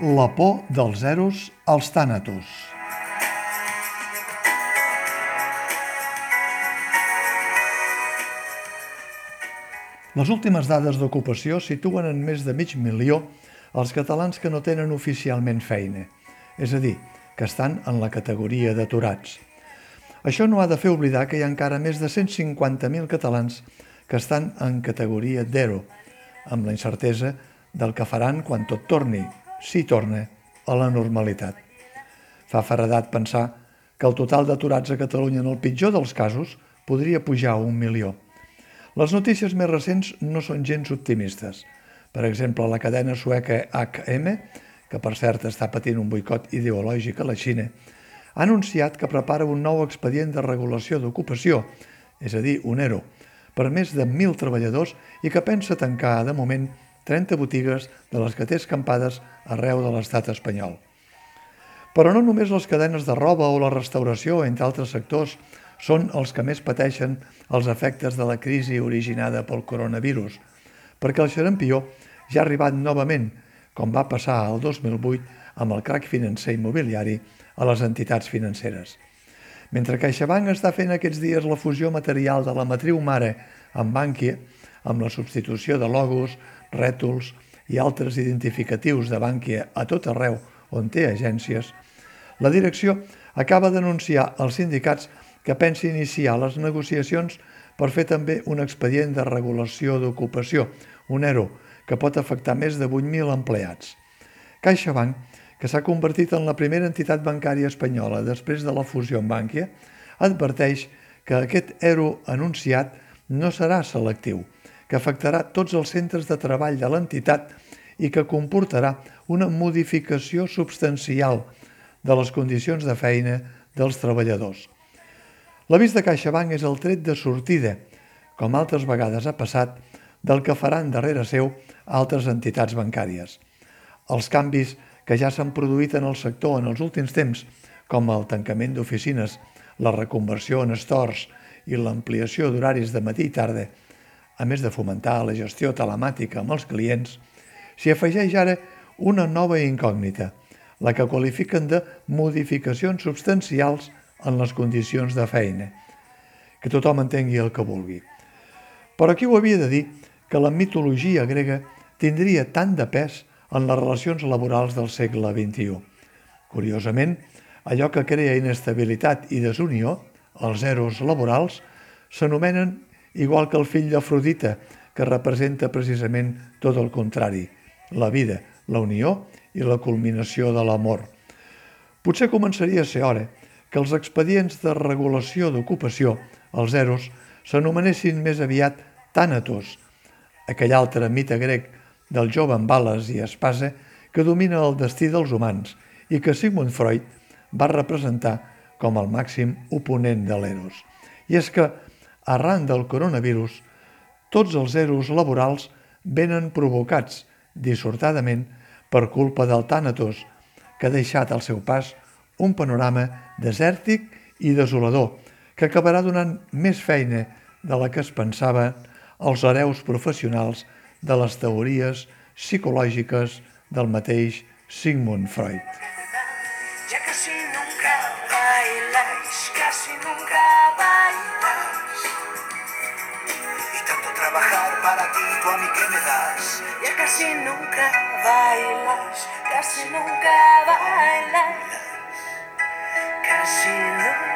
La por dels zeros als tànatos. Les últimes dades d'ocupació situen en més de mig milió els catalans que no tenen oficialment feina, és a dir, que estan en la categoria d'aturats. Això no ha de fer oblidar que hi ha encara més de 150.000 catalans que estan en categoria d'ERO, amb la incertesa del que faran quan tot torni, si torna, a la normalitat. Fa faradat pensar que el total d'aturats a Catalunya en el pitjor dels casos podria pujar a un milió. Les notícies més recents no són gens optimistes. Per exemple, la cadena sueca HM, que per cert està patint un boicot ideològic a la Xina, ha anunciat que prepara un nou expedient de regulació d'ocupació, és a dir, un ERO, per més de 1.000 treballadors i que pensa tancar, de moment, 30 botigues de les que té escampades arreu de l'estat espanyol. Però no només les cadenes de roba o la restauració, entre altres sectors, són els que més pateixen els efectes de la crisi originada pel coronavirus, perquè el xarampió ja ha arribat novament, com va passar el 2008 amb el crac financer immobiliari a les entitats financeres. Mentre CaixaBank està fent aquests dies la fusió material de la matriu mare amb Bankia, amb la substitució de logos, rètols i altres identificatius de Bankia a tot arreu on té agències, la direcció acaba d'anunciar als sindicats que pensi iniciar les negociacions per fer també un expedient de regulació d'ocupació, un ERO, que pot afectar més de 8.000 empleats. CaixaBank, que s'ha convertit en la primera entitat bancària espanyola després de la fusió amb Bankia, adverteix que aquest ERO anunciat no serà selectiu, que afectarà tots els centres de treball de l'entitat i que comportarà una modificació substancial de les condicions de feina dels treballadors. L'avís de CaixaBank és el tret de sortida, com altres vegades ha passat, del que faran darrere seu altres entitats bancàries. Els canvis que ja s'han produït en el sector en els últims temps, com el tancament d'oficines, la reconversió en stores i l'ampliació d'horaris de matí i tarda, a més de fomentar la gestió telemàtica amb els clients, s'hi afegeix ara una nova incògnita, la que qualifiquen de modificacions substancials en les condicions de feina. Que tothom entengui el que vulgui. Però qui ho havia de dir que la mitologia grega tindria tant de pes en les relacions laborals del segle XXI? Curiosament, allò que crea inestabilitat i desunió, els eros laborals, s'anomenen igual que el fill d'Afrodita, que representa precisament tot el contrari, la vida, la unió i la culminació de l'amor. Potser començaria a ser hora que els expedients de regulació d'ocupació, els EROs, s'anomenessin més aviat tànatos, aquell altre mite grec del jove amb bales i espasa que domina el destí dels humans i que Sigmund Freud va representar com el màxim oponent de l'Eros. I és que, arran del coronavirus, tots els eros laborals venen provocats dissortadament per culpa del tànatos, que ha deixat al seu pas un panorama desèrtic i desolador que acabarà donant més feina de la que es pensava els hereus professionals de les teories psicològiques del mateix Sigmund Freud. Nunca bailas, casi nunca bailas. Y tanto trabajar para ti, tú a mí que me das. Ya casi nunca bailas, casi nunca bailas. casi nunca.